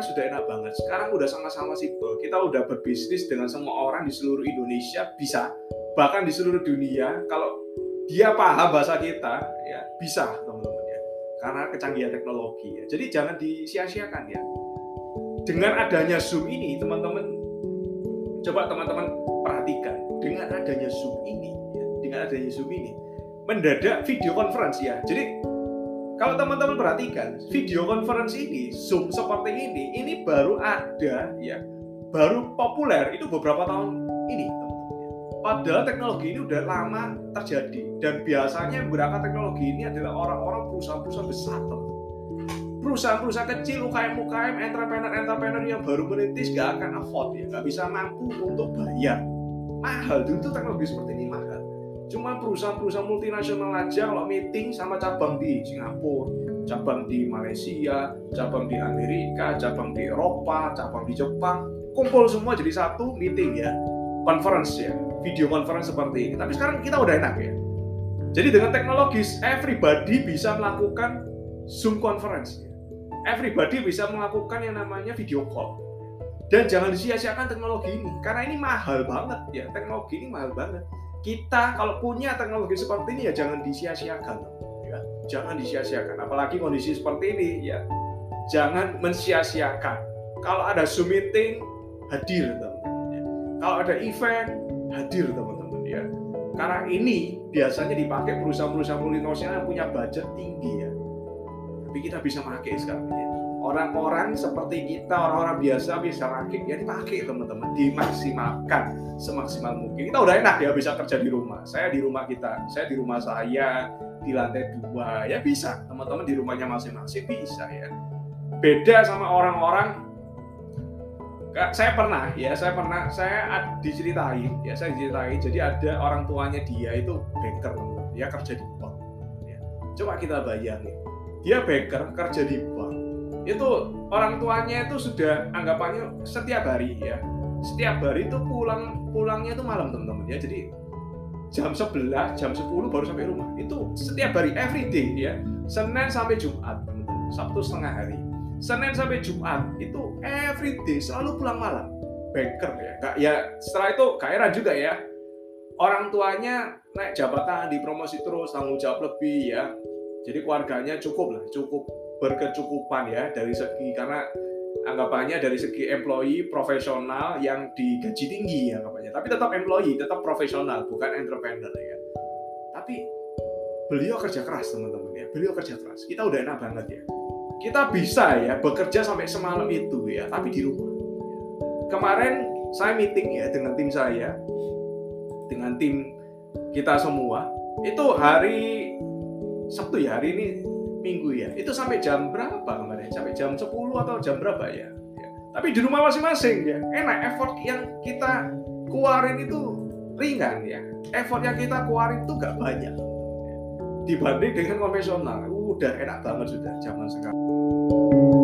kan sudah enak banget. Sekarang udah sama-sama simpel. Kita udah berbisnis dengan semua orang di seluruh Indonesia bisa, bahkan di seluruh dunia. Kalau dia paham bahasa kita, ya bisa teman-teman ya. Karena kecanggihan teknologi ya. Jadi jangan disia-siakan ya. Dengan adanya Zoom ini, teman-teman coba teman-teman perhatikan. Dengan adanya Zoom ini, ya, dengan adanya Zoom ini, mendadak video conference ya. Jadi kalau teman-teman perhatikan video conference ini, Zoom seperti ini, ini baru ada ya, baru populer itu beberapa tahun ini. Padahal teknologi ini udah lama terjadi dan biasanya yang menggunakan teknologi ini adalah orang-orang perusahaan-perusahaan besar, Perusahaan-perusahaan kecil, UKM-UKM, entrepreneur-entrepreneur yang baru merintis gak akan afford ya, gak bisa mampu untuk bayar. Mahal, dulu teknologi seperti ini mahal Cuma perusahaan-perusahaan multinasional aja kalau meeting sama cabang di Singapura, cabang di Malaysia, cabang di Amerika, cabang di Eropa, cabang di Jepang, kumpul semua jadi satu meeting ya, conference ya, video conference seperti ini. Tapi sekarang kita udah enak ya. Jadi dengan teknologis, everybody bisa melakukan Zoom conference. Everybody bisa melakukan yang namanya video call. Dan jangan disia-siakan teknologi ini, karena ini mahal banget ya. Teknologi ini mahal banget kita kalau punya teknologi seperti ini ya jangan disia-siakan ya. Jangan disia-siakan. Apalagi kondisi seperti ini ya. Jangan mensia-siakan. Kalau ada zoom meeting hadir teman-teman ya. kalau ada event hadir teman-teman ya. Karena ini biasanya dipakai perusahaan-perusahaan multinasional yang punya budget tinggi ya. Tapi kita bisa pakai sekarang ya orang-orang seperti kita orang-orang biasa bisa rakit ya dipakai teman-teman. Dimaksimalkan semaksimal mungkin. Kita udah enak ya bisa kerja di rumah. Saya di rumah kita saya di rumah saya di lantai dua. Ya bisa teman-teman di rumahnya masing-masing bisa ya. Beda sama orang-orang saya pernah ya saya pernah saya diceritain ya saya diceritain. Jadi ada orang tuanya dia itu banker dia kerja di bank ya. coba kita bayangin. Dia banker kerja di bank itu orang tuanya itu sudah anggapannya setiap hari ya. Setiap hari itu pulang pulangnya itu malam teman-teman ya. Jadi jam 11 jam 10 baru sampai rumah. Itu setiap hari every day ya. Senin sampai Jumat teman-teman Sabtu setengah hari. Senin sampai Jumat itu every day selalu pulang malam. Banker ya. Gak, ya setelah itu kairan juga ya. Orang tuanya naik jabatan dipromosi terus tanggung jawab lebih ya jadi keluarganya cukup lah cukup berkecukupan ya dari segi karena anggapannya dari segi employee profesional yang digaji tinggi ya anggapannya. Tapi tetap employee tetap profesional bukan entrepreneur ya. Tapi beliau kerja keras teman-teman ya. Beliau kerja keras. Kita udah enak banget ya. Kita bisa ya bekerja sampai semalam itu ya tapi di rumah. Kemarin saya meeting ya dengan tim saya dengan tim kita semua. Itu hari Sabtu ya hari ini minggu ya. Itu sampai jam berapa kemarin? Sampai jam 10 atau jam berapa ya, ya. tapi di rumah masing-masing ya. Enak effort yang kita keluarin itu ringan ya. Effort yang kita keluarin itu gak banyak. Ya. dibanding dengan konvensional. Udah enak banget sudah zaman sekarang